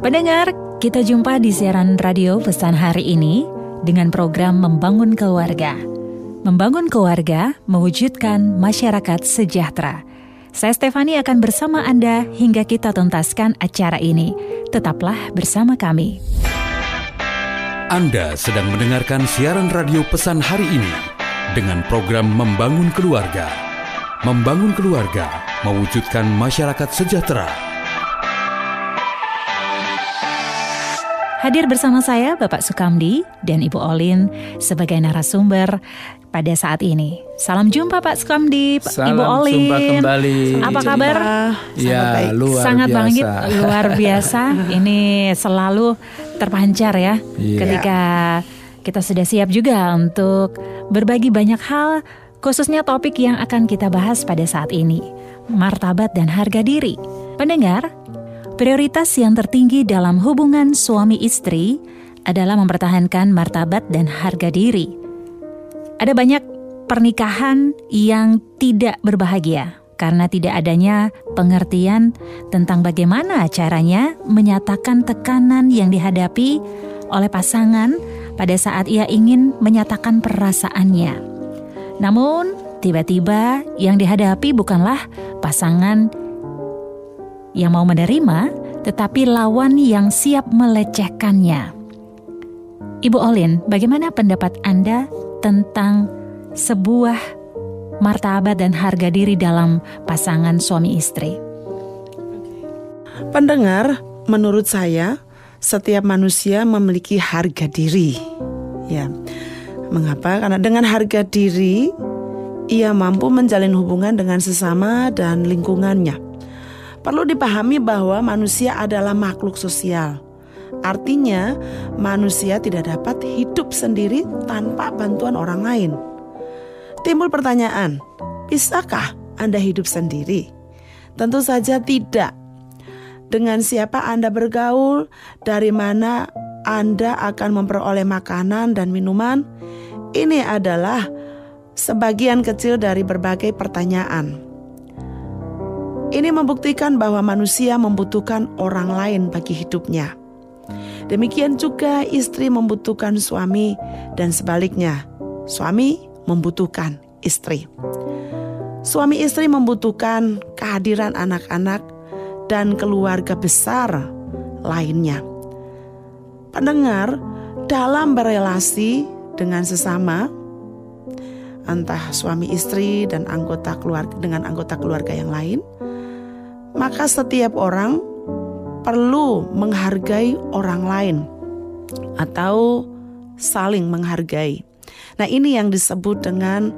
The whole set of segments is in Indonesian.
Pendengar, kita jumpa di siaran radio pesan hari ini dengan program Membangun Keluarga. Membangun keluarga mewujudkan masyarakat sejahtera. Saya Stefani akan bersama Anda hingga kita tuntaskan acara ini. Tetaplah bersama kami. Anda sedang mendengarkan siaran radio pesan hari ini dengan program Membangun Keluarga. Membangun keluarga mewujudkan masyarakat sejahtera. Hadir bersama saya Bapak Sukamdi dan Ibu Olin sebagai narasumber pada saat ini. Salam jumpa Pak Sukamdi, Salam Ibu Olin. jumpa kembali. Apa kabar? Ya, luar Sangat biasa. banget luar biasa. Ini selalu terpancar ya Iya. ketika kita sudah siap juga untuk berbagi banyak hal khususnya topik yang akan kita bahas pada saat ini. Martabat dan harga diri. Pendengar, Prioritas yang tertinggi dalam hubungan suami istri adalah mempertahankan martabat dan harga diri. Ada banyak pernikahan yang tidak berbahagia karena tidak adanya pengertian tentang bagaimana caranya menyatakan tekanan yang dihadapi oleh pasangan pada saat ia ingin menyatakan perasaannya. Namun, tiba-tiba yang dihadapi bukanlah pasangan yang mau menerima, tetapi lawan yang siap melecehkannya. Ibu Olin, bagaimana pendapat Anda tentang sebuah martabat dan harga diri dalam pasangan suami istri? Pendengar, menurut saya setiap manusia memiliki harga diri. Ya. Mengapa? Karena dengan harga diri ia mampu menjalin hubungan dengan sesama dan lingkungannya. Perlu dipahami bahwa manusia adalah makhluk sosial. Artinya, manusia tidak dapat hidup sendiri tanpa bantuan orang lain. Timbul pertanyaan, bisakah Anda hidup sendiri? Tentu saja tidak. Dengan siapa Anda bergaul, dari mana Anda akan memperoleh makanan dan minuman, ini adalah sebagian kecil dari berbagai pertanyaan. Ini membuktikan bahwa manusia membutuhkan orang lain bagi hidupnya. Demikian juga istri membutuhkan suami, dan sebaliknya, suami membutuhkan istri. Suami istri membutuhkan kehadiran anak-anak dan keluarga besar lainnya. Pendengar, dalam berelasi dengan sesama, entah suami istri dan anggota keluarga dengan anggota keluarga yang lain, maka setiap orang perlu menghargai orang lain atau saling menghargai. Nah, ini yang disebut dengan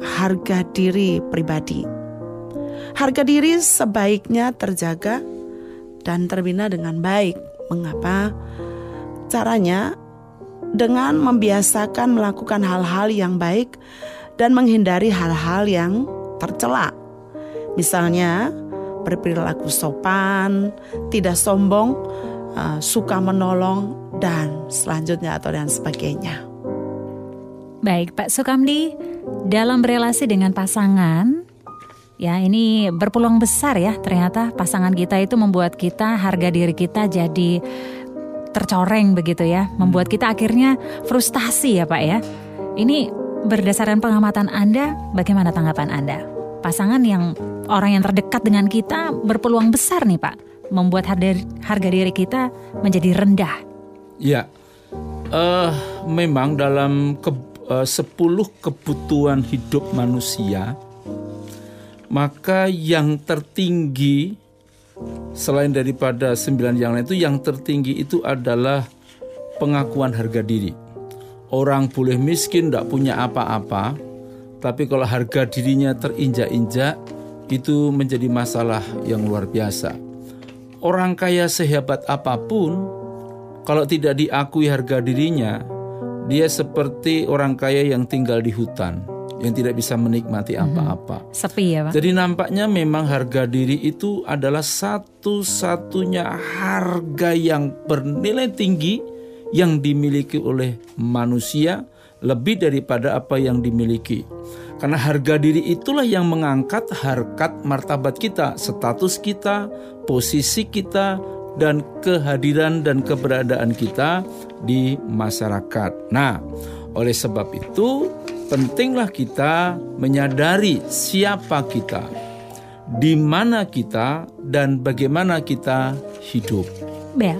harga diri pribadi. Harga diri sebaiknya terjaga dan terbina dengan baik. Mengapa? Caranya dengan membiasakan melakukan hal-hal yang baik dan menghindari hal-hal yang tercela. Misalnya, berperilaku sopan, tidak sombong, uh, suka menolong, dan selanjutnya atau dan sebagainya. Baik, Pak Sukamdi, dalam relasi dengan pasangan, ya ini berpeluang besar ya ternyata pasangan kita itu membuat kita harga diri kita jadi tercoreng begitu ya, membuat kita akhirnya frustasi ya Pak ya. Ini berdasarkan pengamatan Anda, bagaimana tanggapan Anda? Pasangan yang orang yang terdekat dengan kita berpeluang besar nih Pak, membuat harga, harga diri kita menjadi rendah. Ya, eh, memang dalam ke, eh, 10 kebutuhan hidup manusia, maka yang tertinggi selain daripada sembilan yang lain itu yang tertinggi itu adalah pengakuan harga diri. Orang boleh miskin, tidak punya apa-apa, tapi kalau harga dirinya terinjak-injak, itu menjadi masalah yang luar biasa. Orang kaya sehebat apa pun, kalau tidak diakui harga dirinya, dia seperti orang kaya yang tinggal di hutan, yang tidak bisa menikmati apa-apa. Sepi ya Pak? Jadi nampaknya memang harga diri itu adalah satu-satunya harga yang bernilai tinggi yang dimiliki oleh manusia lebih daripada apa yang dimiliki. Karena harga diri itulah yang mengangkat harkat martabat kita, status kita, posisi kita, dan kehadiran dan keberadaan kita di masyarakat. Nah, oleh sebab itu pentinglah kita menyadari siapa kita, di mana kita dan bagaimana kita hidup. Ya,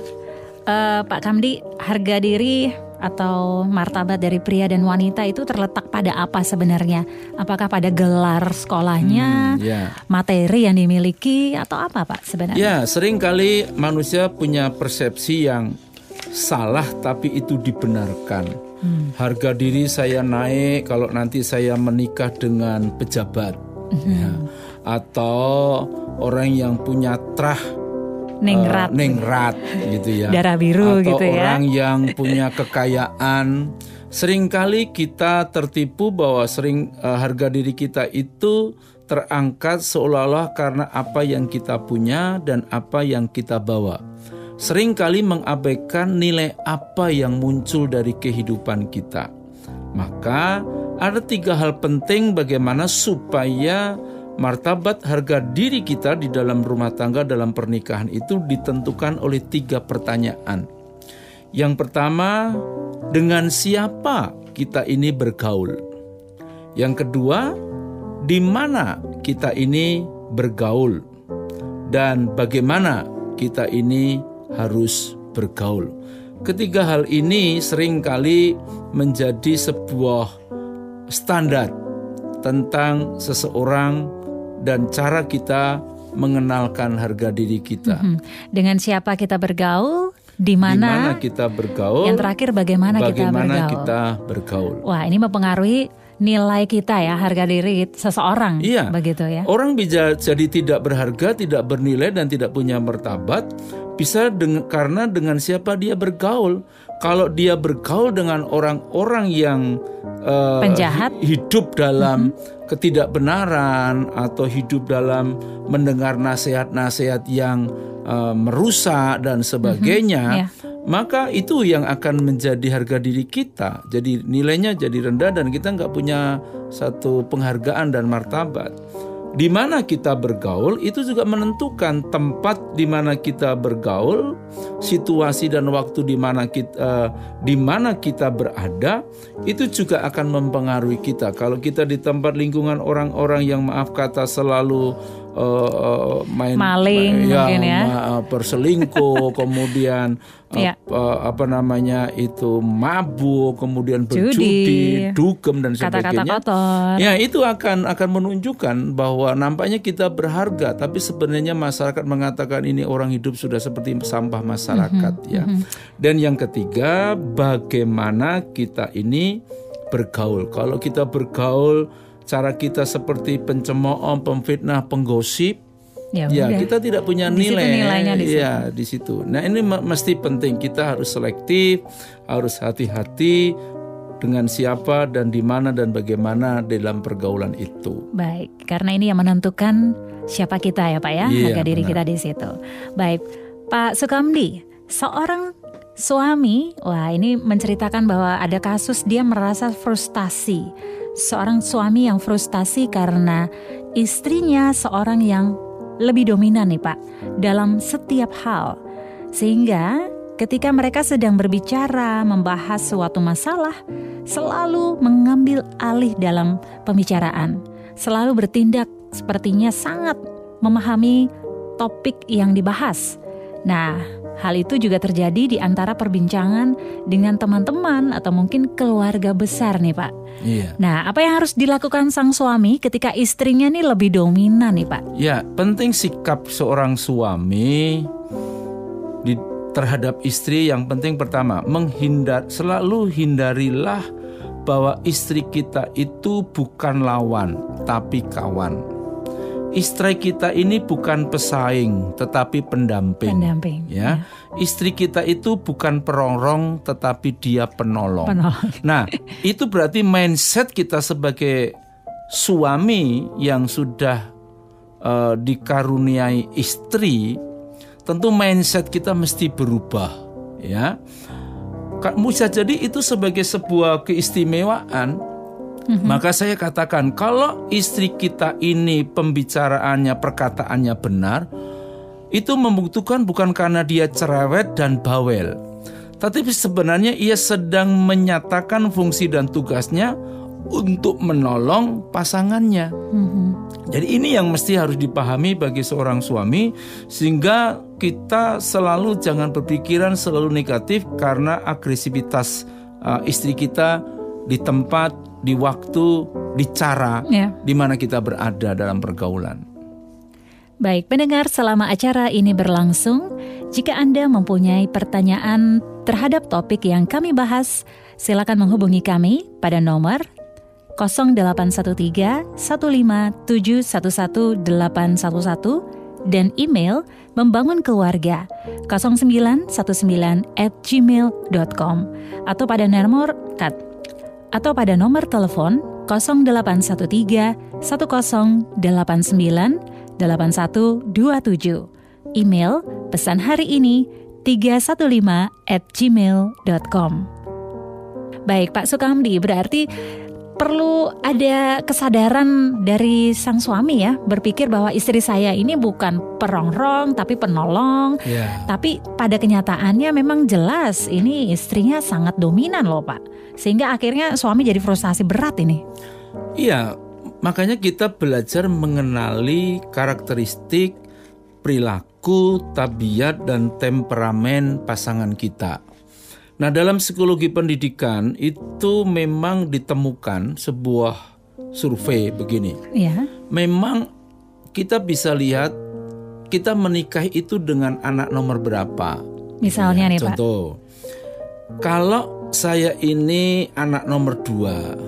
uh, Pak Kamdi, harga diri atau martabat dari pria dan wanita itu terletak pada apa sebenarnya? Apakah pada gelar sekolahnya, hmm, yeah. materi yang dimiliki, atau apa Pak sebenarnya? Ya, sering kali manusia punya persepsi yang salah tapi itu dibenarkan. Hmm. Harga diri saya naik kalau nanti saya menikah dengan pejabat. Hmm. Ya. Atau orang yang punya trah nengrat, uh, nengrat gitu ya. Darah biru Atau gitu ya. orang yang punya kekayaan. Seringkali kita tertipu bahwa sering uh, harga diri kita itu terangkat seolah-olah karena apa yang kita punya dan apa yang kita bawa. Seringkali mengabaikan nilai apa yang muncul dari kehidupan kita. Maka ada tiga hal penting bagaimana supaya martabat harga diri kita di dalam rumah tangga dalam pernikahan itu ditentukan oleh tiga pertanyaan. Yang pertama, dengan siapa kita ini bergaul? Yang kedua, di mana kita ini bergaul? Dan bagaimana kita ini harus bergaul? Ketiga hal ini sering kali menjadi sebuah standar tentang seseorang dan cara kita mengenalkan harga diri kita. Mm -hmm. Dengan siapa kita bergaul, di mana kita bergaul, yang terakhir bagaimana, bagaimana kita bergaul. kita bergaul. Wah, ini mempengaruhi nilai kita ya, harga diri seseorang. Iya, begitu ya. Orang bisa jadi tidak berharga, tidak bernilai dan tidak punya martabat bisa dengan karena dengan siapa dia bergaul. Kalau dia bergaul dengan orang-orang yang uh, penjahat, hidup dalam mm -hmm ketidakbenaran atau hidup dalam mendengar nasihat-nasihat yang uh, merusak dan sebagainya, mm -hmm, yeah. maka itu yang akan menjadi harga diri kita. Jadi nilainya jadi rendah dan kita nggak punya satu penghargaan dan martabat di mana kita bergaul itu juga menentukan tempat di mana kita bergaul, situasi dan waktu di mana kita uh, di mana kita berada itu juga akan mempengaruhi kita. Kalau kita di tempat lingkungan orang-orang yang maaf kata selalu uh, main maling ya, mungkin ya perselingkuh kemudian ya. uh, apa namanya itu mabuk kemudian berjudi dugem dan sebagainya Kata -kata kotor. ya itu akan akan menunjukkan bahwa nampaknya kita berharga tapi sebenarnya masyarakat mengatakan ini orang hidup sudah seperti sampah masyarakat mm -hmm. ya mm -hmm. dan yang ketiga bagaimana kita ini bergaul kalau kita bergaul cara kita seperti pencemooh, pemfitnah, penggosip, ya, ya kita tidak punya nilai. Di nilainya di situ. Ya, di situ. Nah, ini mesti penting kita harus selektif, harus hati-hati dengan siapa dan di mana dan bagaimana dalam pergaulan itu. Baik, karena ini yang menentukan siapa kita ya, Pak ya, iya, harga diri benar. kita di situ. Baik, Pak Sukamdi, seorang suami, wah ini menceritakan bahwa ada kasus dia merasa frustasi seorang suami yang frustasi karena istrinya seorang yang lebih dominan nih Pak dalam setiap hal. Sehingga ketika mereka sedang berbicara membahas suatu masalah selalu mengambil alih dalam pembicaraan. Selalu bertindak sepertinya sangat memahami topik yang dibahas. Nah, Hal itu juga terjadi di antara perbincangan dengan teman-teman atau mungkin keluarga besar nih Pak. Iya. Nah, apa yang harus dilakukan sang suami ketika istrinya nih lebih dominan nih Pak? Ya, penting sikap seorang suami di terhadap istri yang penting pertama menghindar selalu hindarilah bahwa istri kita itu bukan lawan tapi kawan istri kita ini bukan pesaing tetapi pendamping. Pendamping. Ya. ya. Istri kita itu bukan perongrong tetapi dia penolong. penolong. Nah, itu berarti mindset kita sebagai suami yang sudah uh, dikaruniai istri, tentu mindset kita mesti berubah, ya. Bisa jadi itu sebagai sebuah keistimewaan Mm-hmm. Maka saya katakan kalau istri kita ini pembicaraannya, perkataannya benar, itu membutuhkan bukan karena dia cerewet dan bawel, tapi sebenarnya ia sedang menyatakan fungsi dan tugasnya untuk menolong pasangannya. Jadi ini yang mesti harus dipahami bagi seorang suami sehingga kita selalu jangan berpikiran selalu negatif karena agresivitas uh, istri kita di tempat, di waktu, di cara Ya. di mana kita berada dalam pergaulan. Baik, pendengar, selama acara ini berlangsung, jika Anda mempunyai pertanyaan terhadap topik yang kami bahas, silakan menghubungi kami pada nomor 0813 1571811 dan email membangun keluarga 0919 at gmail.com atau pada nomor atau pada nomor telepon 0813 1089 8127. Email pesan hari ini 315 at gmail.com. Baik Pak Sukamdi, berarti perlu ada kesadaran dari sang suami ya berpikir bahwa istri saya ini bukan perongrong tapi penolong Ya. tapi pada kenyataannya memang jelas ini istrinya sangat dominan loh Pak sehingga akhirnya suami jadi frustasi berat ini Iya, makanya kita belajar mengenali karakteristik, perilaku, tabiat, dan temperamen pasangan kita. Nah, dalam psikologi pendidikan itu memang ditemukan sebuah survei begini. ya Memang kita bisa lihat kita menikah itu dengan anak nomor berapa. misalnya nih Pak Contoh, kalau saya ini anak nomor dua,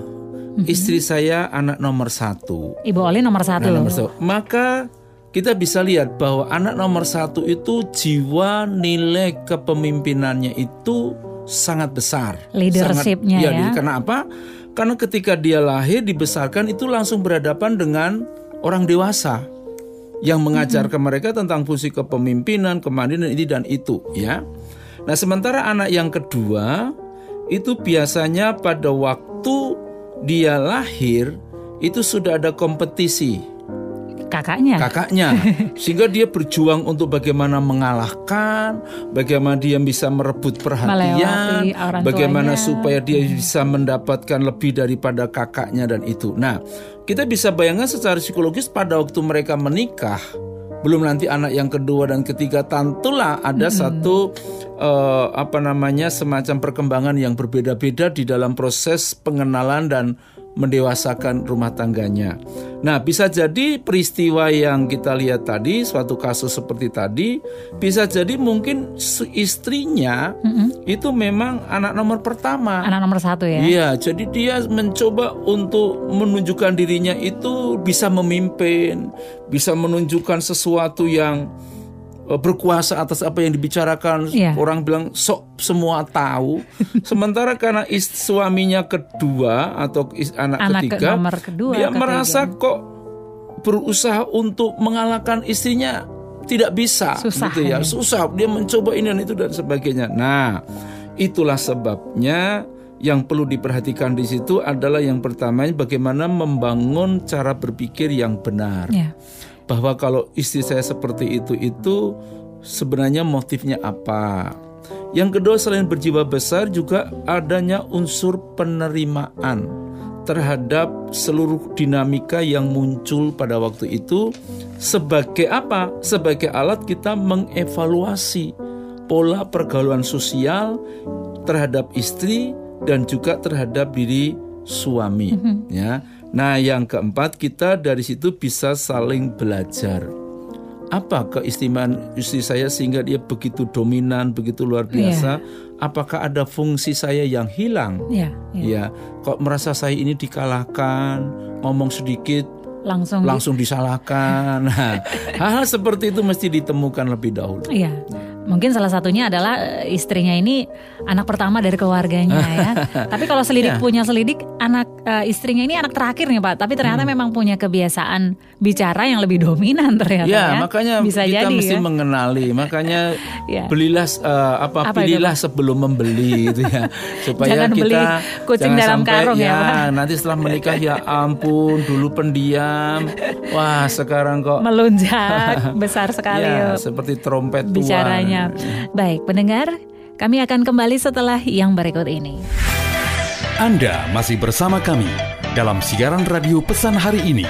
Mhm. istri saya anak nomor satu, Ibu Oli nomor satu nomor satu. maka kita bisa lihat bahwa anak nomor satu itu jiwa nilai kepemimpinannya itu sangat besar. Leadership-nya Sangat- ya. di- Karena apa? Karena ketika dia lahir dibesarkan itu langsung berhadapan dengan orang dewasa yang mengajarkan mereka tentang fungsi kepemimpinan, kemandirian ini dan itu, ya. Nah, sementara anak yang kedua itu biasanya pada waktu dia lahir itu sudah ada kompetisi kakaknya kakaknya sehingga dia berjuang untuk bagaimana mengalahkan, bagaimana dia bisa merebut perhatian, bagaimana tuanya. supaya dia bisa mendapatkan lebih daripada kakaknya dan itu. Nah, kita bisa bayangkan secara psikologis pada waktu mereka menikah, belum nanti anak yang kedua dan ketiga, tentulah ada satu eh, apa namanya semacam perkembangan yang berbeda-beda di dalam proses pengenalan dan mendewasakan rumah tangganya. Nah, bisa jadi peristiwa yang kita lihat tadi, suatu kasus seperti tadi, bisa jadi mungkin istrinya itu memang anak nomor pertama. anak nomor satu ya Iya, jadi dia mencoba untuk menunjukkan dirinya itu bisa memimpin, bisa menunjukkan sesuatu yang berkuasa atas apa yang dibicarakan. Iya. Orang bilang sok semua tahu. Sementara karena is- suaminya kedua atau is- anak, Anak ke- ketiga, nomor kedua, dia ketiga. merasa kok berusaha untuk mengalahkan istrinya tidak bisa Susah gitu ya ya. susah dia mencoba ini dan itu dan sebagainya nah itulah sebabnya yang perlu diperhatikan di situ adalah yang pertama bagaimana membangun cara berpikir yang benar ya bahwa kalau istri saya seperti itu itu sebenarnya motifnya apa yang kedua selain berjiwa besar juga adanya unsur penerimaan terhadap seluruh dinamika yang muncul pada waktu itu sebagai apa? Sebagai alat kita mengevaluasi pola pergaulan sosial terhadap istri dan juga terhadap diri suami ya. Nah, yang keempat kita dari situ bisa saling belajar apa keistimewaan istri saya sehingga dia begitu dominan, begitu luar biasa? Apakah ada fungsi saya yang hilang? ya, ya. Ya, kok merasa saya ini dikalahkan, ngomong sedikit langsung langsung disalahkan. Nah, hal-hal seperti itu mesti ditemukan lebih dahulu. Iya. Mungkin salah satunya adalah eh, istrinya ini anak pertama dari keluarganya ya. Tapi kalau selidik Iya. punya selidik, anak uh, istrinya ini anak terakhir nih Pak, tapi ternyata hmm. memang punya kebiasaan bicara yang lebih dominan ternyata ya. Ya, makanya Bisa kita jadi, mesti ya? mengenali. Makanya ya. belilah uh, apa, apa pilihlah itu, sebelum membeli itu ya. Supaya jangan kita beli kucing jangan dalam sampai, karung ya, ya Pak. nanti setelah menikah ya ampun, dulu pendiam. Wah, sekarang kok melunjak besar sekali. ya, seperti trompet bicaranya. Tuan. Baik, pendengar, kami akan kembali setelah yang berikut ini. Anda masih bersama kami dalam siaran radio pesan hari ini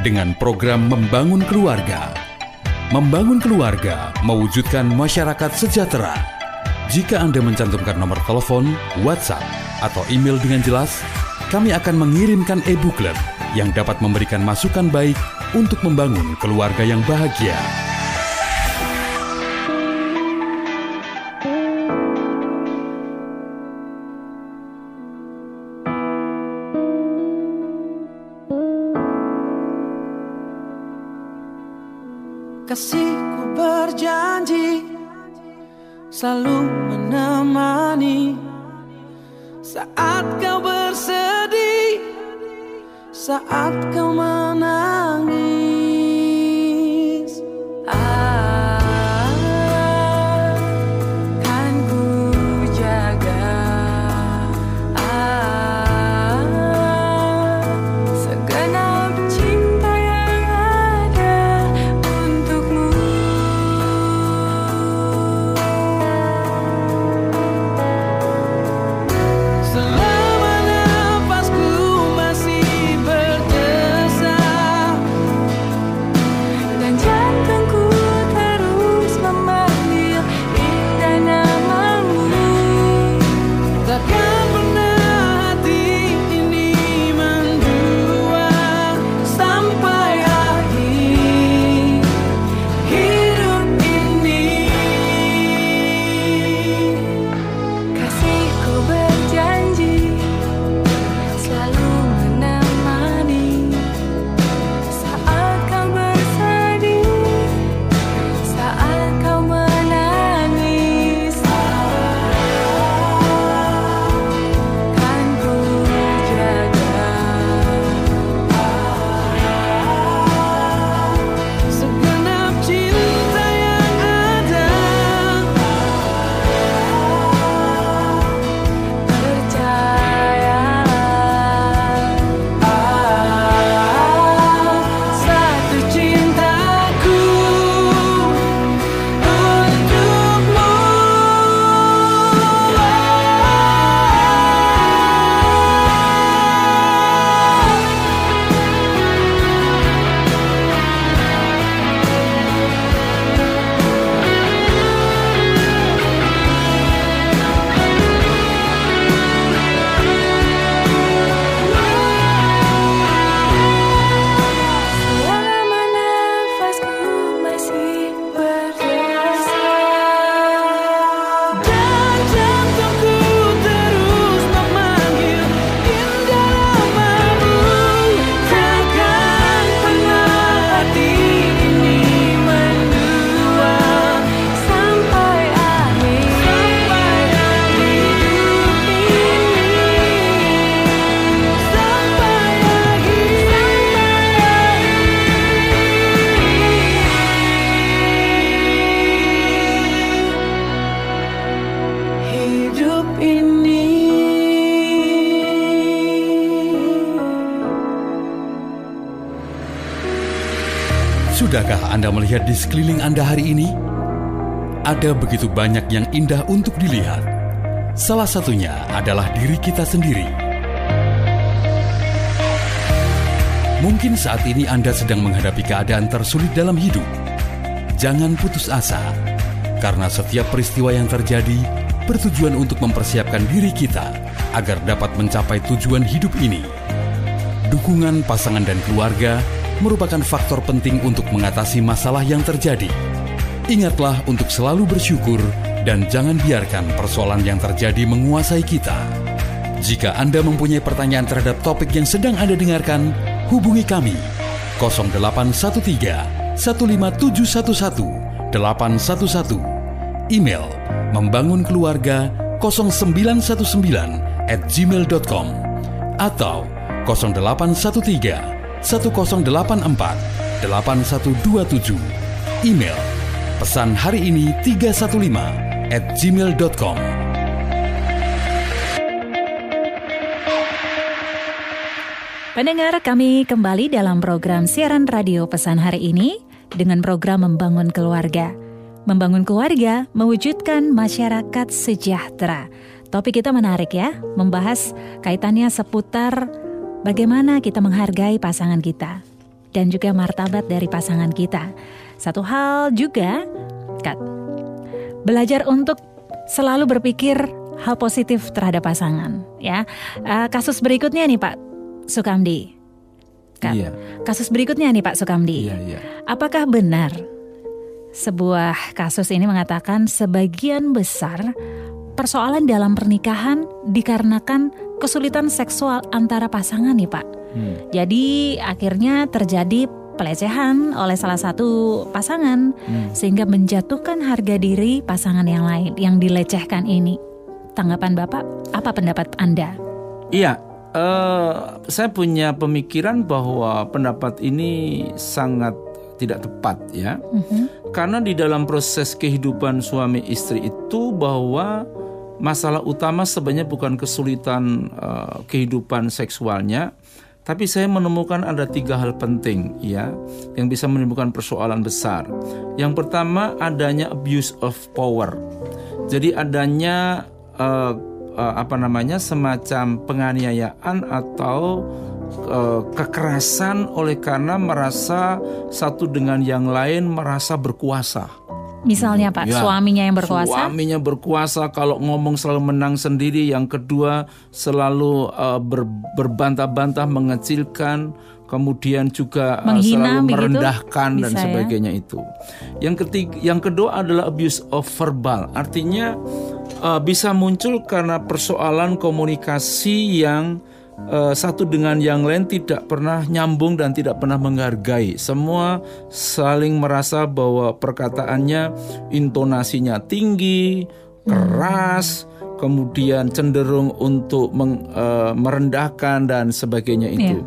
dengan program Membangun Keluarga. Membangun keluarga mewujudkan masyarakat sejahtera. Jika Anda mencantumkan nomor telepon, WhatsApp, atau email dengan jelas, kami akan mengirimkan e-booklet yang dapat memberikan masukan baik untuk membangun keluarga yang bahagia. Sudahkah Anda melihat di sekeliling Anda hari ini? Ada begitu banyak yang indah untuk dilihat. Salah satunya adalah diri kita sendiri. Mungkin saat ini Anda sedang menghadapi keadaan tersulit dalam hidup. Jangan putus asa, karena setiap peristiwa yang terjadi bertujuan untuk mempersiapkan diri kita agar dapat mencapai tujuan hidup ini. Dukungan pasangan dan keluarga merupakan faktor penting untuk mengatasi masalah yang terjadi. Ingatlah untuk selalu bersyukur dan jangan biarkan persoalan yang terjadi menguasai kita. Jika Anda mempunyai pertanyaan terhadap topik yang sedang Anda dengarkan, hubungi kami 0813 15711 811 email membangun keluarga 0919 at gmail.com atau 0813 1084 8127. Email pesan hari ini 315 at gmail.com. Pendengar kami kembali dalam program siaran radio pesan hari ini dengan program Membangun Keluarga. Membangun keluarga mewujudkan masyarakat sejahtera. Topik kita menarik ya, membahas kaitannya seputar bagaimana kita menghargai pasangan kita dan juga martabat dari pasangan kita. Satu hal juga, Kat, belajar untuk selalu berpikir hal positif terhadap pasangan. Ya, uh, kasus berikutnya nih Pak Sukamdi. Kat, Iya. Kasus berikutnya nih Pak Sukamdi. Iya, iya. Apakah benar sebuah kasus ini mengatakan sebagian besar persoalan dalam pernikahan dikarenakan kesulitan seksual antara pasangan nih Pak? Hmm. Jadi akhirnya terjadi pelecehan oleh salah satu pasangan Hmm. sehingga menjatuhkan harga diri pasangan yang lain yang dilecehkan ini. Tanggapan Bapak, apa pendapat Anda? Iya, eh, saya punya pemikiran bahwa pendapat ini sangat tidak tepat ya. Mhm. Karena di dalam proses kehidupan suami istri itu bahwa masalah utama sebenarnya bukan kesulitan eh, kehidupan seksualnya, tapi saya menemukan ada tiga hal penting ya yang bisa menimbulkan persoalan besar. Yang pertama adanya abuse of power. Jadi adanya eh, apa namanya semacam penganiayaan atau kekerasan oleh karena merasa satu dengan yang lain merasa berkuasa. Misalnya Pak, Ya, suaminya yang berkuasa, Suaminya berkuasa kalau ngomong selalu menang sendiri. Yang kedua selalu uh, ber- berbantah-bantah mengecilkan, kemudian juga uh, Menghina selalu begitu? merendahkan dan Bisa ya? sebagainya itu. Yang ketiga, yang kedua adalah abuse of verbal. Artinya uh, bisa muncul karena persoalan komunikasi yang uh, satu dengan yang lain tidak pernah nyambung dan tidak pernah menghargai. Semua saling merasa bahwa perkataannya intonasinya tinggi, keras, kemudian cenderung untuk meng- eh, merendahkan dan sebagainya itu.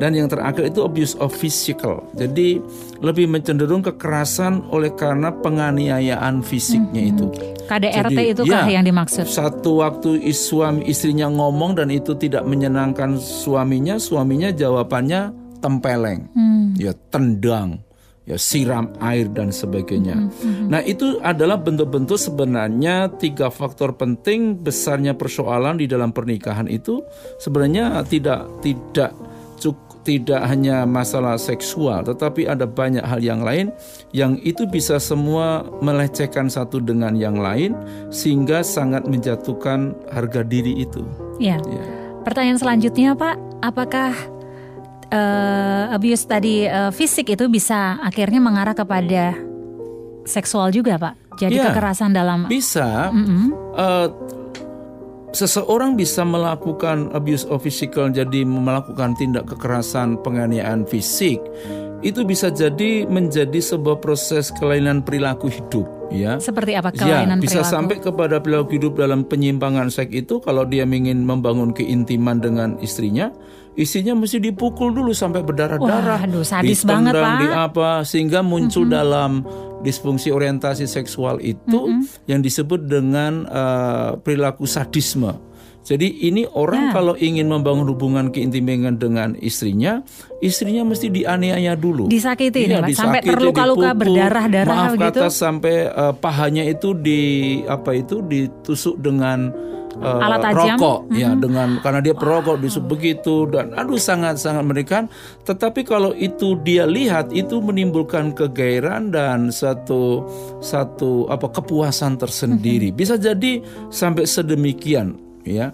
Dan yang terakhir itu abuse of physical. Jadi lebih mencenderung kekerasan oleh karena penganiayaan fisiknya itu. KDRT Jadi, itu kah ya, yang dimaksud? Satu waktu suami istrinya ngomong dan itu tidak menyenangkan suaminya, suaminya jawabannya tempeleng, Hmm. ya tendang, ya siram air dan sebagainya. Hmm, Nah itu adalah bentuk-bentuk sebenarnya tiga faktor penting besarnya persoalan di dalam pernikahan itu sebenarnya tidak tidak cuk- tidak hanya masalah seksual, tetapi ada banyak hal yang lain yang itu bisa semua melecehkan satu dengan yang lain sehingga sangat menjatuhkan harga diri itu. Ya. Ya. Pertanyaan selanjutnya Pak, apakah eh, abuse tadi eh, fisik itu bisa akhirnya mengarah kepada seksual juga Pak? Jadi Ya. kekerasan dalam Bisa Mm-mm. eh, seseorang bisa melakukan abuse of physical jadi melakukan tindak kekerasan penganiayaan fisik itu bisa jadi menjadi sebuah proses kelainan perilaku hidup ya seperti apa Ya, kelainan bisa perilaku? sampai kepada perilaku hidup dalam penyimpangan seks itu kalau dia ingin membangun keintiman dengan istrinya, istrinya mesti dipukul dulu sampai berdarah-darah, Waduh, sadis banget, Pak. di apa sehingga muncul dalam disfungsi orientasi seksual itu yang disebut dengan eh, perilaku sadisme. Jadi ini orang Ya. kalau ingin membangun hubungan keintiman dengan istrinya, istrinya mesti dianiaya dulu. Disakiti Pak, sampai terluka-luka, berdarah-darah maaf begitu? kata sampai eh, pahanya itu di apa itu ditusuk dengan eh, Alat tajam? rokok. Ya dengan karena dia perokok disuk begitu. Dan aduh sangat sangat mengerikan tetapi kalau itu dia lihat itu menimbulkan kegairan dan satu satu apa kepuasan tersendiri. Bisa jadi sampai sedemikian ya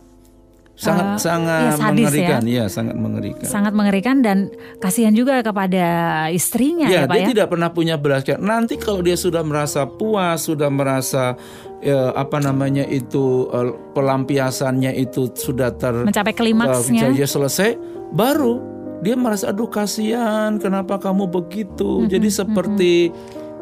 sangat Eh, sangat ya, sadis ya. mengerikan ya sangat mengerikan sangat mengerikan dan kasihan juga kepada istrinya ya, Ya, Pak dia ya. tidak pernah punya belas kasihan. Nanti kalau dia sudah merasa puas, sudah merasa ya, apa namanya itu eh, pelampiasannya itu sudah ter Mencapai klimaksnya. dia selesai, baru dia merasa aduh kasihan, kenapa kamu begitu? Mm-hmm, Jadi seperti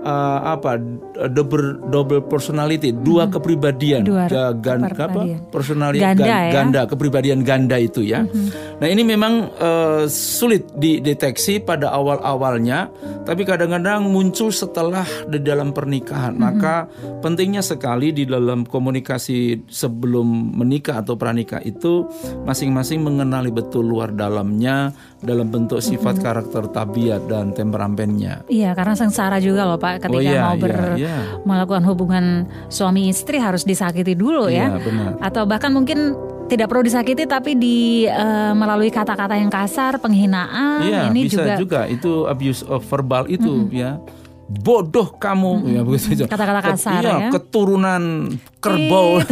uh, apa double double personality, dua kepribadian, Dua ga- gan- kepribadian. apa personality Ganda gan- ya? ganda, kepribadian ganda itu ya. Nah ini memang uh, sulit dideteksi pada awal-awalnya, tapi kadang-kadang muncul setelah di dalam pernikahan. Maka pentingnya sekali di dalam komunikasi sebelum menikah atau pranikah itu masing-masing mengenali betul luar dalamnya dalam bentuk sifat karakter tabiat dan temperamennya. Iya, karena sengsara juga loh Pak ketika Oh, iya, mau ber- iya, iya. Melakukan hubungan suami istri harus disakiti dulu ya. Iya, benar. Atau bahkan mungkin tidak perlu disakiti tapi di eh, melalui kata-kata yang kasar, penghinaan Iya, ini bisa juga, juga. itu abuse of verbal itu ya. Bodoh kamu ya begitu. Kata-kata Ket- kasar iya, ya. keturunan kerbau.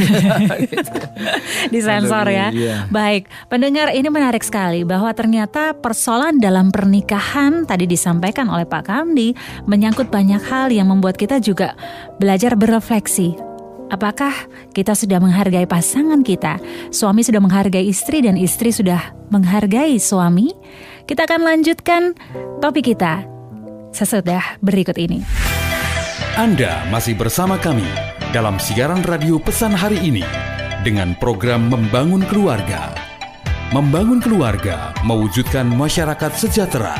disensor ya. Iya. Baik, pendengar ini menarik sekali bahwa ternyata persoalan dalam pernikahan tadi disampaikan oleh Pak Kamdi menyangkut banyak hal yang membuat kita juga belajar berefleksi. Apakah kita sudah menghargai pasangan kita? Suami sudah menghargai istri dan istri sudah menghargai suami? Kita akan lanjutkan topik kita sesudah berikut ini. Anda masih bersama kami dalam siaran radio pesan hari ini dengan program Membangun Keluarga. Membangun keluarga mewujudkan masyarakat sejahtera.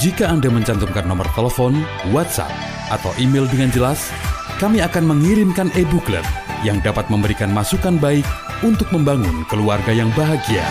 Jika Anda mencantumkan nomor telepon, WhatsApp, atau email dengan jelas, kami akan mengirimkan e-booklet yang dapat memberikan masukan baik untuk membangun keluarga yang bahagia.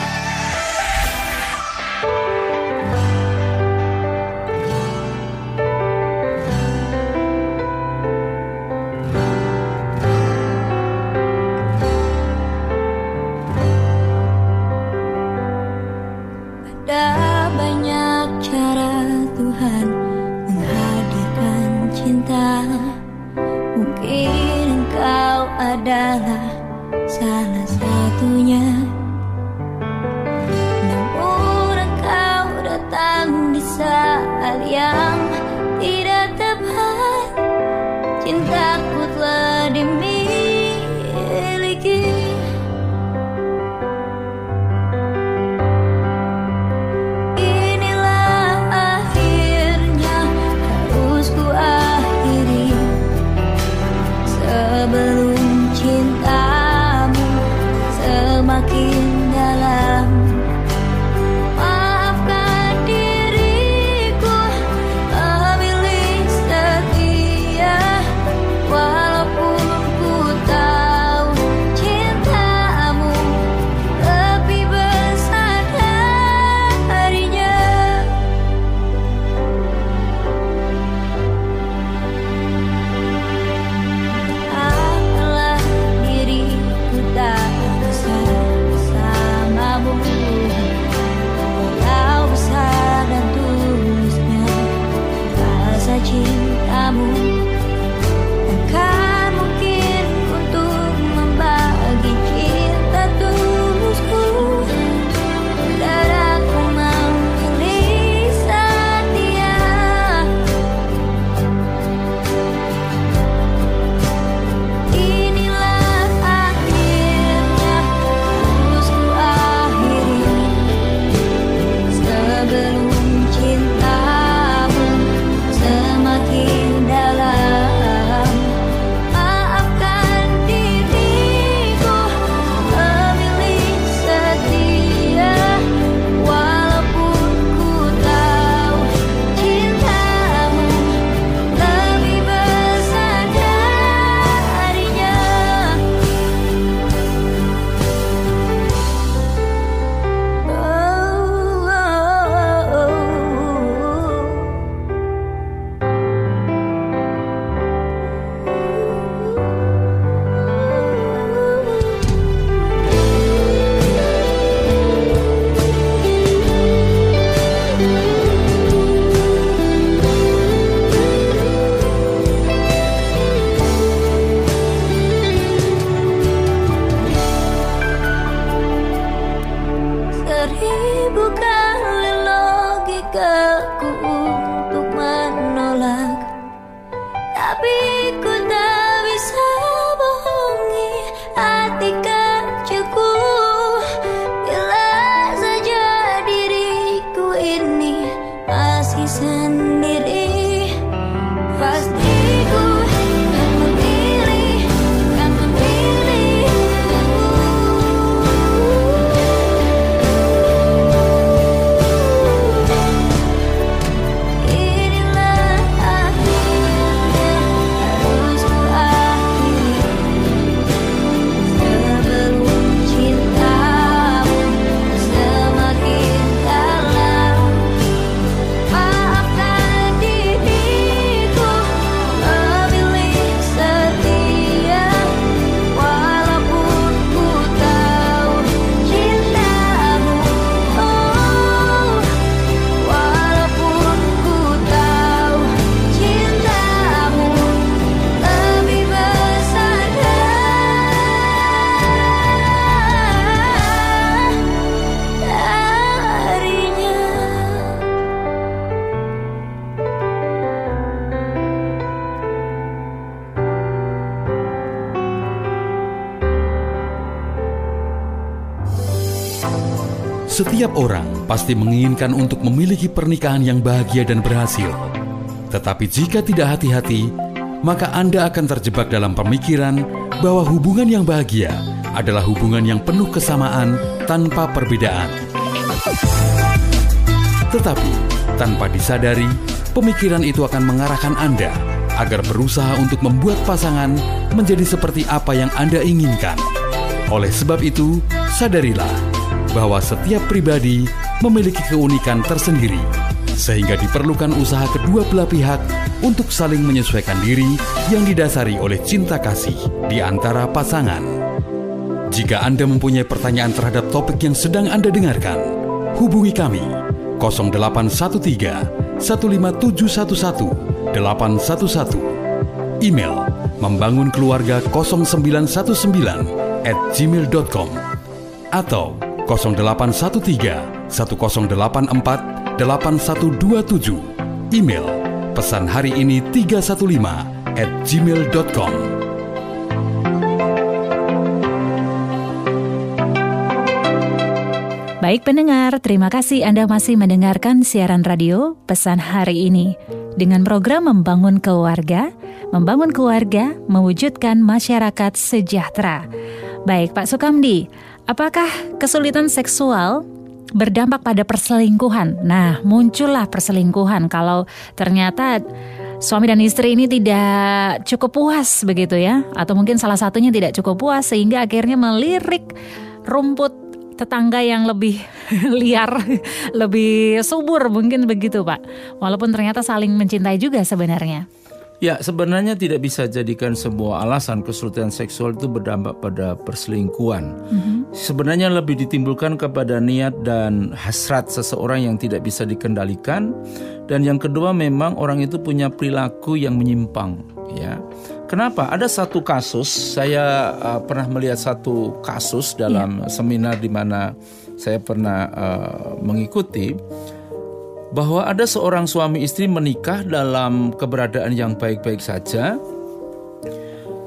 Setiap orang pasti menginginkan untuk memiliki pernikahan yang bahagia dan berhasil. Tetapi jika tidak hati-hati, maka Anda akan terjebak dalam pemikiran bahwa hubungan yang bahagia adalah hubungan yang penuh kesamaan tanpa perbedaan. Tetapi, tanpa disadari, pemikiran itu akan mengarahkan Anda agar berusaha untuk membuat pasangan menjadi seperti apa yang Anda inginkan. Oleh sebab itu, sadarilah bahwa setiap pribadi memiliki keunikan tersendiri, sehingga diperlukan usaha kedua belah pihak untuk saling menyesuaikan diri yang didasari oleh cinta kasih di antara pasangan. Jika Anda mempunyai pertanyaan terhadap topik yang sedang Anda dengarkan, hubungi kami 0813 15711 811 email membangun keluarga 0919 at gmail.com atau 0813 1084 8127 email pesan hari ini 315 at gmail.com Baik pendengar, terima kasih Anda masih mendengarkan siaran radio pesan hari ini. Dengan program Membangun Keluarga, Membangun Keluarga, Mewujudkan Masyarakat Sejahtera. Baik Pak Sukamdi, apakah kesulitan seksual berdampak pada perselingkuhan? Nah, muncullah perselingkuhan kalau ternyata suami dan istri ini tidak cukup puas begitu ya, atau mungkin salah satunya tidak cukup puas sehingga akhirnya melirik rumput tetangga yang lebih liar, lebih subur mungkin begitu Pak. Walaupun ternyata saling mencintai juga sebenarnya. Ya, sebenarnya tidak bisa jadikan sebuah alasan kesulitan seksual itu berdampak pada perselingkuhan. Mm-hmm. Sebenarnya lebih ditimbulkan kepada niat dan hasrat seseorang yang tidak bisa dikendalikan. Dan yang kedua memang orang itu punya perilaku yang menyimpang, ya. Kenapa? Ada satu kasus saya uh, pernah melihat satu kasus dalam yeah. seminar di mana saya pernah uh, mengikuti bahwa ada seorang suami istri menikah dalam keberadaan yang baik-baik saja.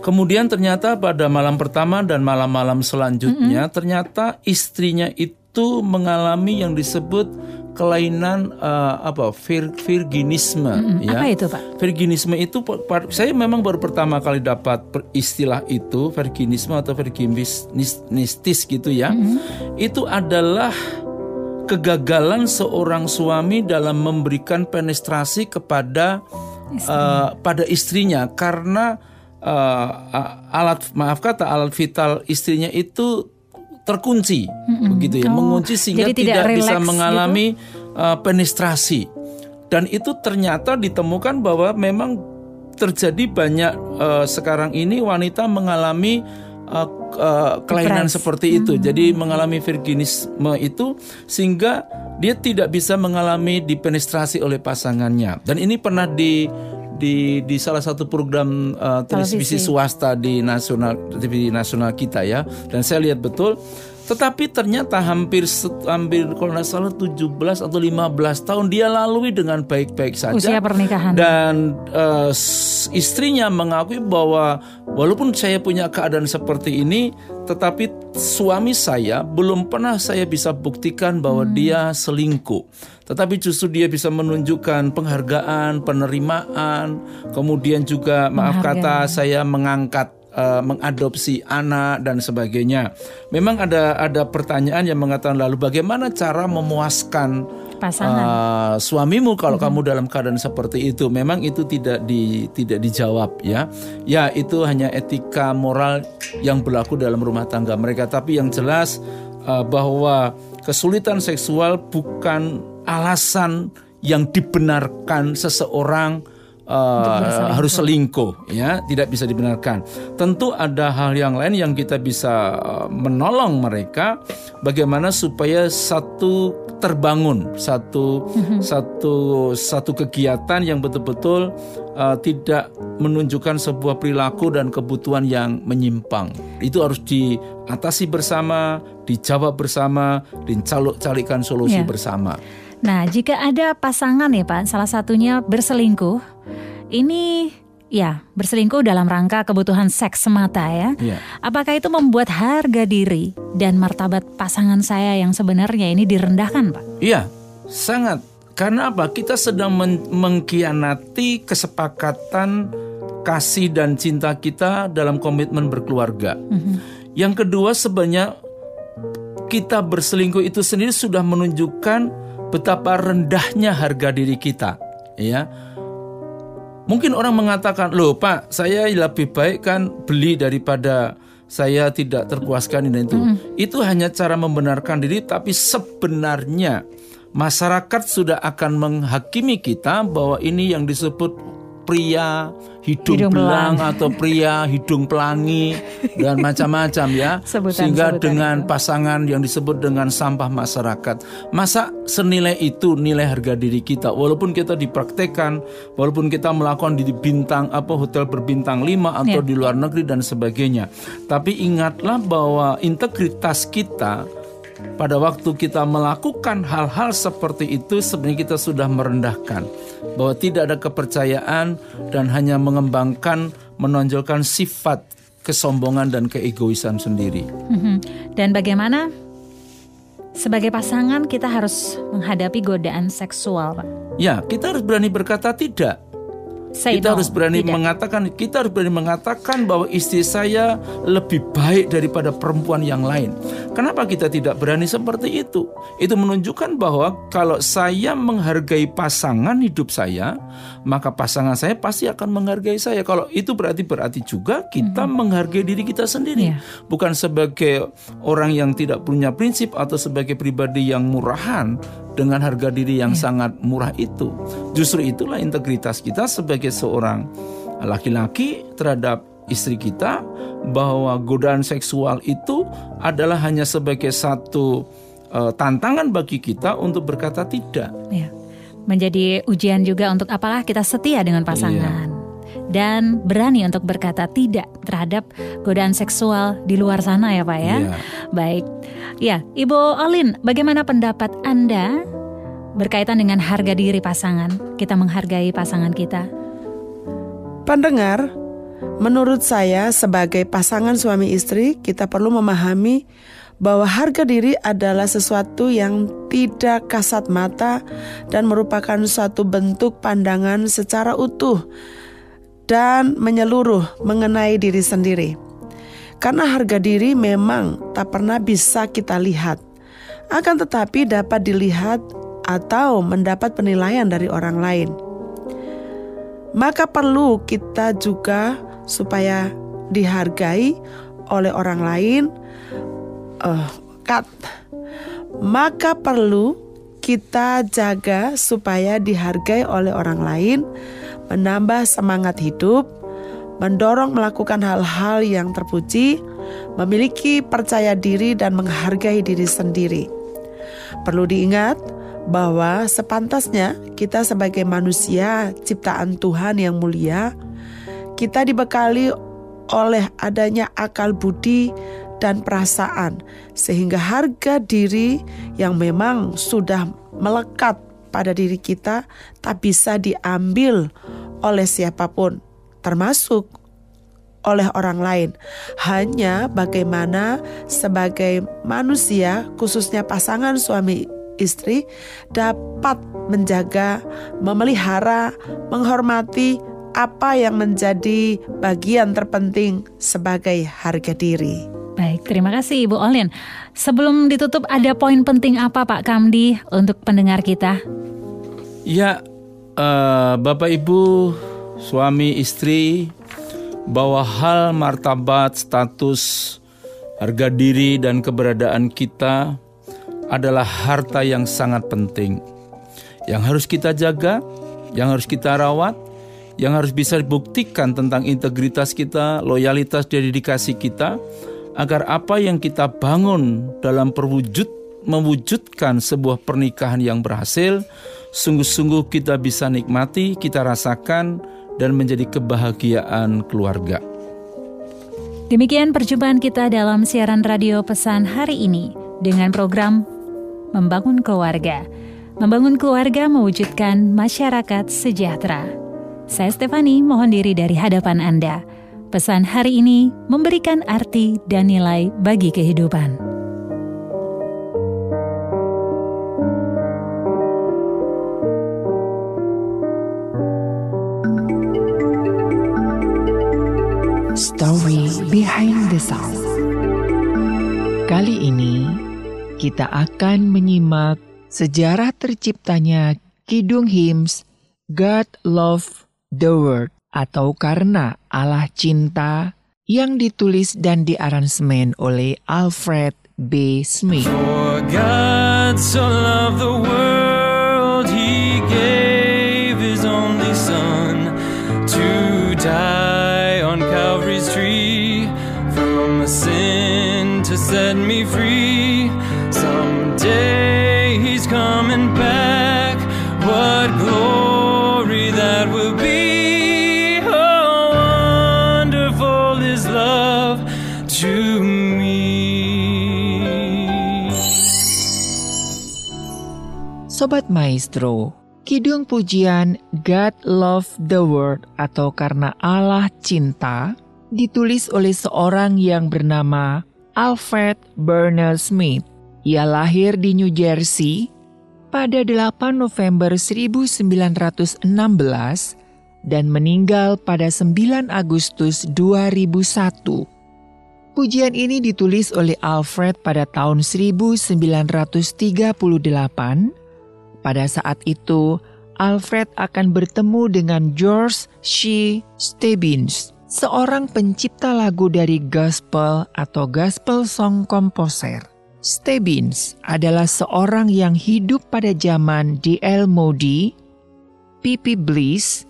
Kemudian ternyata pada malam pertama dan malam-malam selanjutnya mm -hmm. ternyata istrinya itu mengalami yang disebut kelainan uh, apa vir, virginisme hmm, ya. Apa itu, Pak? Virginisme itu saya memang baru pertama kali dapat istilah itu virginisme atau virginistis gitu ya. Hmm. Itu adalah kegagalan seorang suami dalam memberikan penetrasi kepada Istri. uh, pada istrinya karena uh, alat maaf kata alat vital istrinya itu terkunci mm-hmm. begitu ya, oh, mengunci sehingga tidak, tidak bisa gitu? mengalami gitu? uh, penetrasi. Dan itu ternyata ditemukan bahwa memang terjadi banyak uh, sekarang ini wanita mengalami uh, uh, kelainan Depress. seperti itu. Hmm. Jadi mengalami virginisme itu sehingga dia tidak bisa mengalami dipenetrasi oleh pasangannya. Dan ini pernah di di di salah satu program uh, televisi swasta di nasional TV nasional kita ya dan saya lihat betul tetapi ternyata hampir hampir kalau tidak salah 17 atau 15 tahun dia lalui dengan baik-baik saja. Usia pernikahan. Dan uh, istrinya mengakui bahwa walaupun saya punya keadaan seperti ini, tetapi suami saya belum pernah saya bisa buktikan bahwa hmm. dia selingkuh. Tetapi justru dia bisa menunjukkan penghargaan, penerimaan, kemudian juga maaf kata saya mengangkat uh, mengadopsi anak dan sebagainya. Memang ada ada pertanyaan yang mengatakan lalu bagaimana cara memuaskan pasangan uh, suamimu kalau hmm. kamu dalam keadaan seperti itu. Memang itu tidak di tidak dijawab ya. Ya itu hanya etika moral yang berlaku dalam rumah tangga mereka. Tapi yang jelas uh, bahwa kesulitan seksual bukan alasan yang dibenarkan seseorang uh, harus selingkuh ya. Tidak bisa dibenarkan. Tentu ada hal yang lain yang kita bisa eh, menolong mereka. Bagaimana supaya satu terbangun satu mm-hmm. satu satu kegiatan yang betul-betul uh, tidak menunjukkan sebuah perilaku dan kebutuhan yang menyimpang. Itu harus diatasi bersama dijawab bersama dicalok-calikan solusi yeah. bersama. Nah, jika ada pasangan ya Pak, salah satunya berselingkuh, ini ya berselingkuh dalam rangka kebutuhan seks semata ya. Iya. Apakah itu membuat harga diri dan martabat pasangan saya yang sebenarnya ini direndahkan, Pak? Iya, sangat. Karena apa? Kita sedang men- mengkhianati kesepakatan kasih dan cinta kita dalam komitmen berkeluarga. Yang kedua, sebenarnya kita berselingkuh itu sendiri sudah menunjukkan betapa rendahnya harga diri kita, ya. Mungkin orang mengatakan, "Loh, Pak, saya lebih baik kan beli daripada saya tidak terpuaskan ini dan itu." Itu hanya cara membenarkan diri, tapi sebenarnya masyarakat sudah akan menghakimi kita bahwa ini yang disebut pria hidung, Hidung belang belang. atau pria hidung pelangi dan macam-macam ya. Sebutan-sebutan Sehingga itu. dengan pasangan yang disebut dengan sampah masyarakat. Masa senilai itu nilai harga diri kita walaupun kita dipraktekkan, walaupun kita melakukan di bintang apa hotel berbintang 5 atau Ya. di luar negeri dan sebagainya. Tapi ingatlah bahwa integritas kita pada waktu kita melakukan hal-hal seperti itu sebenarnya kita sudah merendahkan bahwa tidak ada kepercayaan dan hanya mengembangkan menonjolkan sifat kesombongan dan keegoisan sendiri. Mhm. Dan bagaimana sebagai pasangan kita harus menghadapi godaan seksual, Pak? Ya, kita harus berani berkata tidak. Say kita no, harus berani tidak. mengatakan kita harus berani mengatakan bahwa istri saya lebih baik daripada perempuan yang lain. Kenapa kita tidak berani seperti itu? Itu menunjukkan bahwa kalau saya menghargai pasangan hidup saya, maka pasangan saya pasti akan menghargai saya. Kalau itu berarti berarti juga kita menghargai diri kita sendiri, Iya. bukan sebagai orang yang tidak punya prinsip atau sebagai pribadi yang murahan dengan harga diri yang sangat murah itu. Justru itulah integritas kita sebagai seorang laki-laki terhadap istri kita bahwa godaan seksual itu adalah hanya sebagai satu eh, tantangan bagi kita untuk berkata tidak. Ya. Menjadi ujian juga untuk apakah kita setia dengan pasangan dan berani untuk berkata tidak terhadap godaan seksual di luar sana ya Pak ya. Iya. Baik. Ya, Ibu Olin, bagaimana pendapat Anda berkaitan dengan harga diri pasangan? Kita menghargai pasangan kita. Pendengar, menurut saya sebagai pasangan suami istri, kita perlu memahami bahwa harga diri adalah sesuatu yang tidak kasat mata dan merupakan suatu bentuk pandangan secara utuh dan menyeluruh mengenai diri sendiri. Karena harga diri memang tak pernah bisa kita lihat, akan tetapi dapat dilihat atau mendapat penilaian dari orang lain maka perlu kita juga supaya dihargai oleh orang lain. eh, kat. Maka perlu kita jaga supaya dihargai oleh orang lain, menambah semangat hidup, mendorong melakukan hal-hal yang terpuji, memiliki percaya diri dan menghargai diri sendiri. Perlu diingat bahwa sepantasnya kita sebagai manusia ciptaan Tuhan yang mulia, kita dibekali oleh adanya akal budi dan perasaan sehingga harga diri yang memang sudah melekat pada diri kita tak bisa diambil oleh siapa pun termasuk oleh orang lain. Hanya bagaimana sebagai manusia, khususnya pasangan suami istri, dapat menjaga, memelihara, menghormati apa yang menjadi bagian terpenting sebagai harga diri. Baik, terima kasih Ibu Olin. Sebelum ditutup ada poin penting apa Pak Kamdi untuk pendengar kita? Ya, eh, Bapak Ibu, suami istri, bahwa hal martabat, status, harga diri, dan keberadaan kita adalah harta yang sangat penting. Yang harus kita jaga, yang harus kita rawat, yang harus bisa dibuktikan tentang integritas kita, loyalitas, dan dedikasi kita, agar apa yang kita bangun dalam perwujud mewujudkan sebuah pernikahan yang berhasil, sungguh-sungguh kita bisa nikmati, kita rasakan, dan menjadi kebahagiaan keluarga. Demikian perjumpaan kita dalam siaran radio pesan hari ini dengan program Membangun Keluarga. Membangun keluarga mewujudkan masyarakat sejahtera. Saya Stefani mohon diri dari hadapan Anda. Pesan hari ini memberikan arti dan nilai bagi kehidupan. Story Behind the Sound. Kali ini kita akan menyimak sejarah terciptanya Kidung Hymns God Love the World atau Karena Allah Cinta yang ditulis dan diaransemen oleh Alfred B. Smith. For God so loved the world, He gave His only Son to die on Calvary's tree. From sin to set me free. Someday He's coming Sobat Maestro, Kidung Pujian God Love the World atau Karena Allah Cinta ditulis oleh seorang yang bernama Alfred Bernal Smith. Ia lahir di New Jersey pada 8 November 1916 dan meninggal pada 9 Agustus 2001. Pujian ini ditulis oleh Alfred pada tahun 1938 pada saat itu, Alfred akan bertemu dengan George C. Stebbins, seorang pencipta lagu dari gospel atau gospel song composer. Stebbins adalah seorang yang hidup pada zaman D.L. Moody, P.P. Bliss,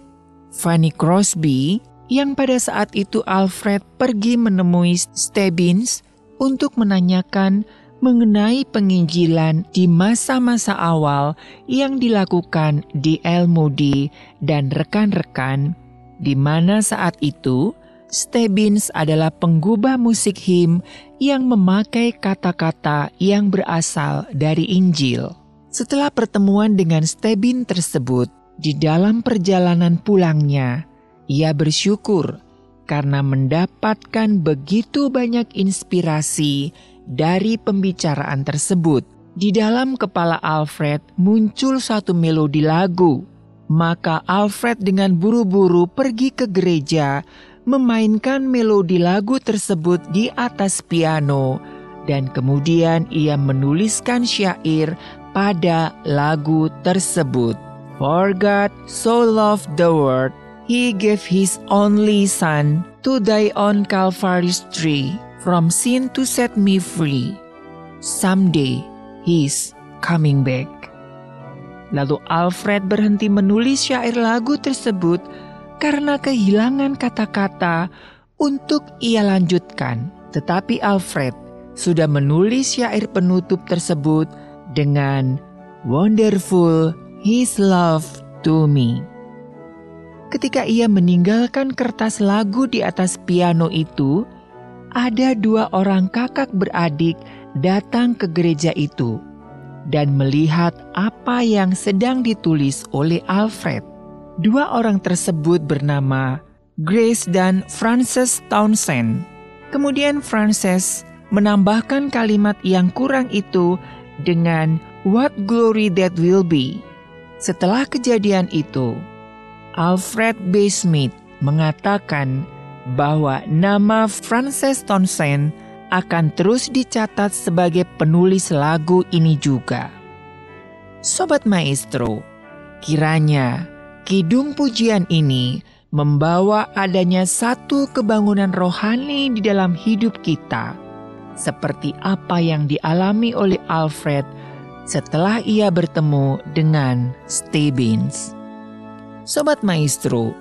Fanny Crosby, yang pada saat itu Alfred pergi menemui Stebbins untuk menanyakan mengenai penginjilan di masa-masa awal yang dilakukan di El Moody dan rekan-rekan, di mana saat itu Stebbins adalah penggubah musik him yang memakai kata-kata yang berasal dari Injil. Setelah pertemuan dengan Stebbins tersebut, di dalam perjalanan pulangnya, ia bersyukur karena mendapatkan begitu banyak inspirasi dari pembicaraan tersebut. Di dalam kepala Alfred muncul satu melodi lagu. Maka Alfred dengan buru-buru pergi ke gereja memainkan melodi lagu tersebut di atas piano dan kemudian ia menuliskan syair pada lagu tersebut. For God so loved the world, He gave His only Son to die on Calvary's tree from sin to set me free. Someday He's coming back. Lalu Alfred berhenti menulis syair lagu tersebut karena kehilangan kata-kata untuk ia lanjutkan. Tetapi Alfred sudah menulis syair penutup tersebut dengan Wonderful His Love to Me. Ketika ia meninggalkan kertas lagu di atas piano itu, ada dua orang kakak beradik datang ke gereja itu dan melihat apa yang sedang ditulis oleh Alfred. Dua orang tersebut bernama Grace dan Frances Townsend. Kemudian Frances menambahkan kalimat yang kurang itu dengan "What glory that will be." Setelah kejadian itu, Alfred B. Smith mengatakan bahwa nama Frances Townsend akan terus dicatat sebagai penulis lagu ini juga. Sobat Maestro, kiranya kidung pujian ini membawa adanya satu kebangunan rohani di dalam hidup kita, seperti apa yang dialami oleh Alfred setelah ia bertemu dengan Stebbins. Sobat Maestro,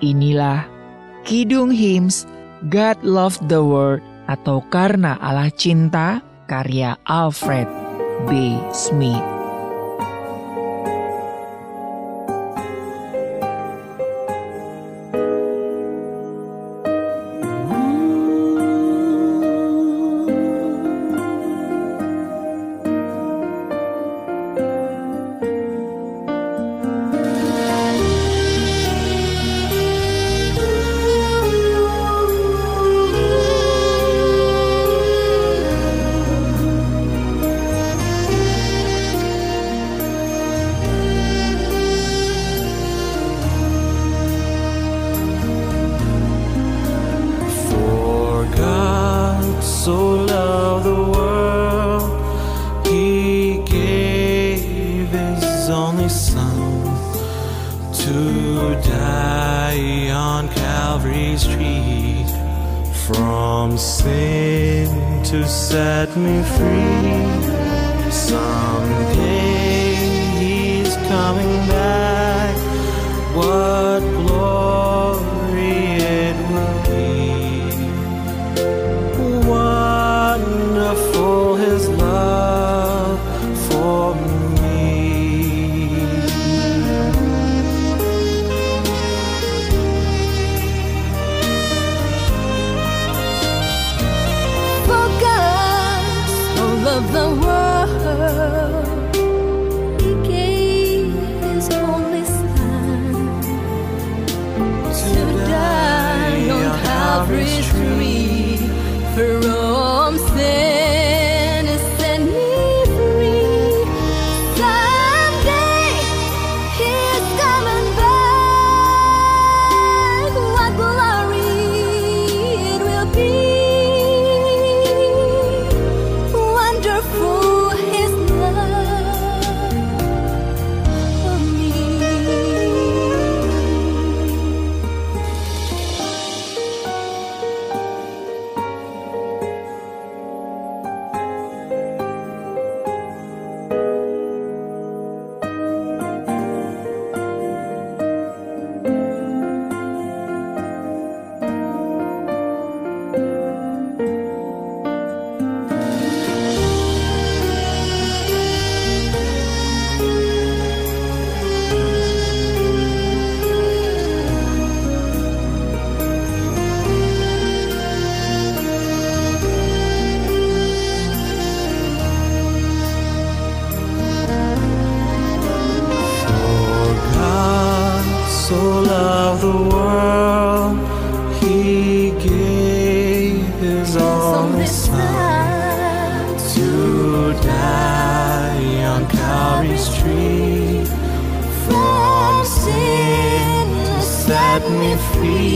inilah Kidung Hymns God Loved the World atau Karena Allah Cinta karya Alfred B. Smith. Free.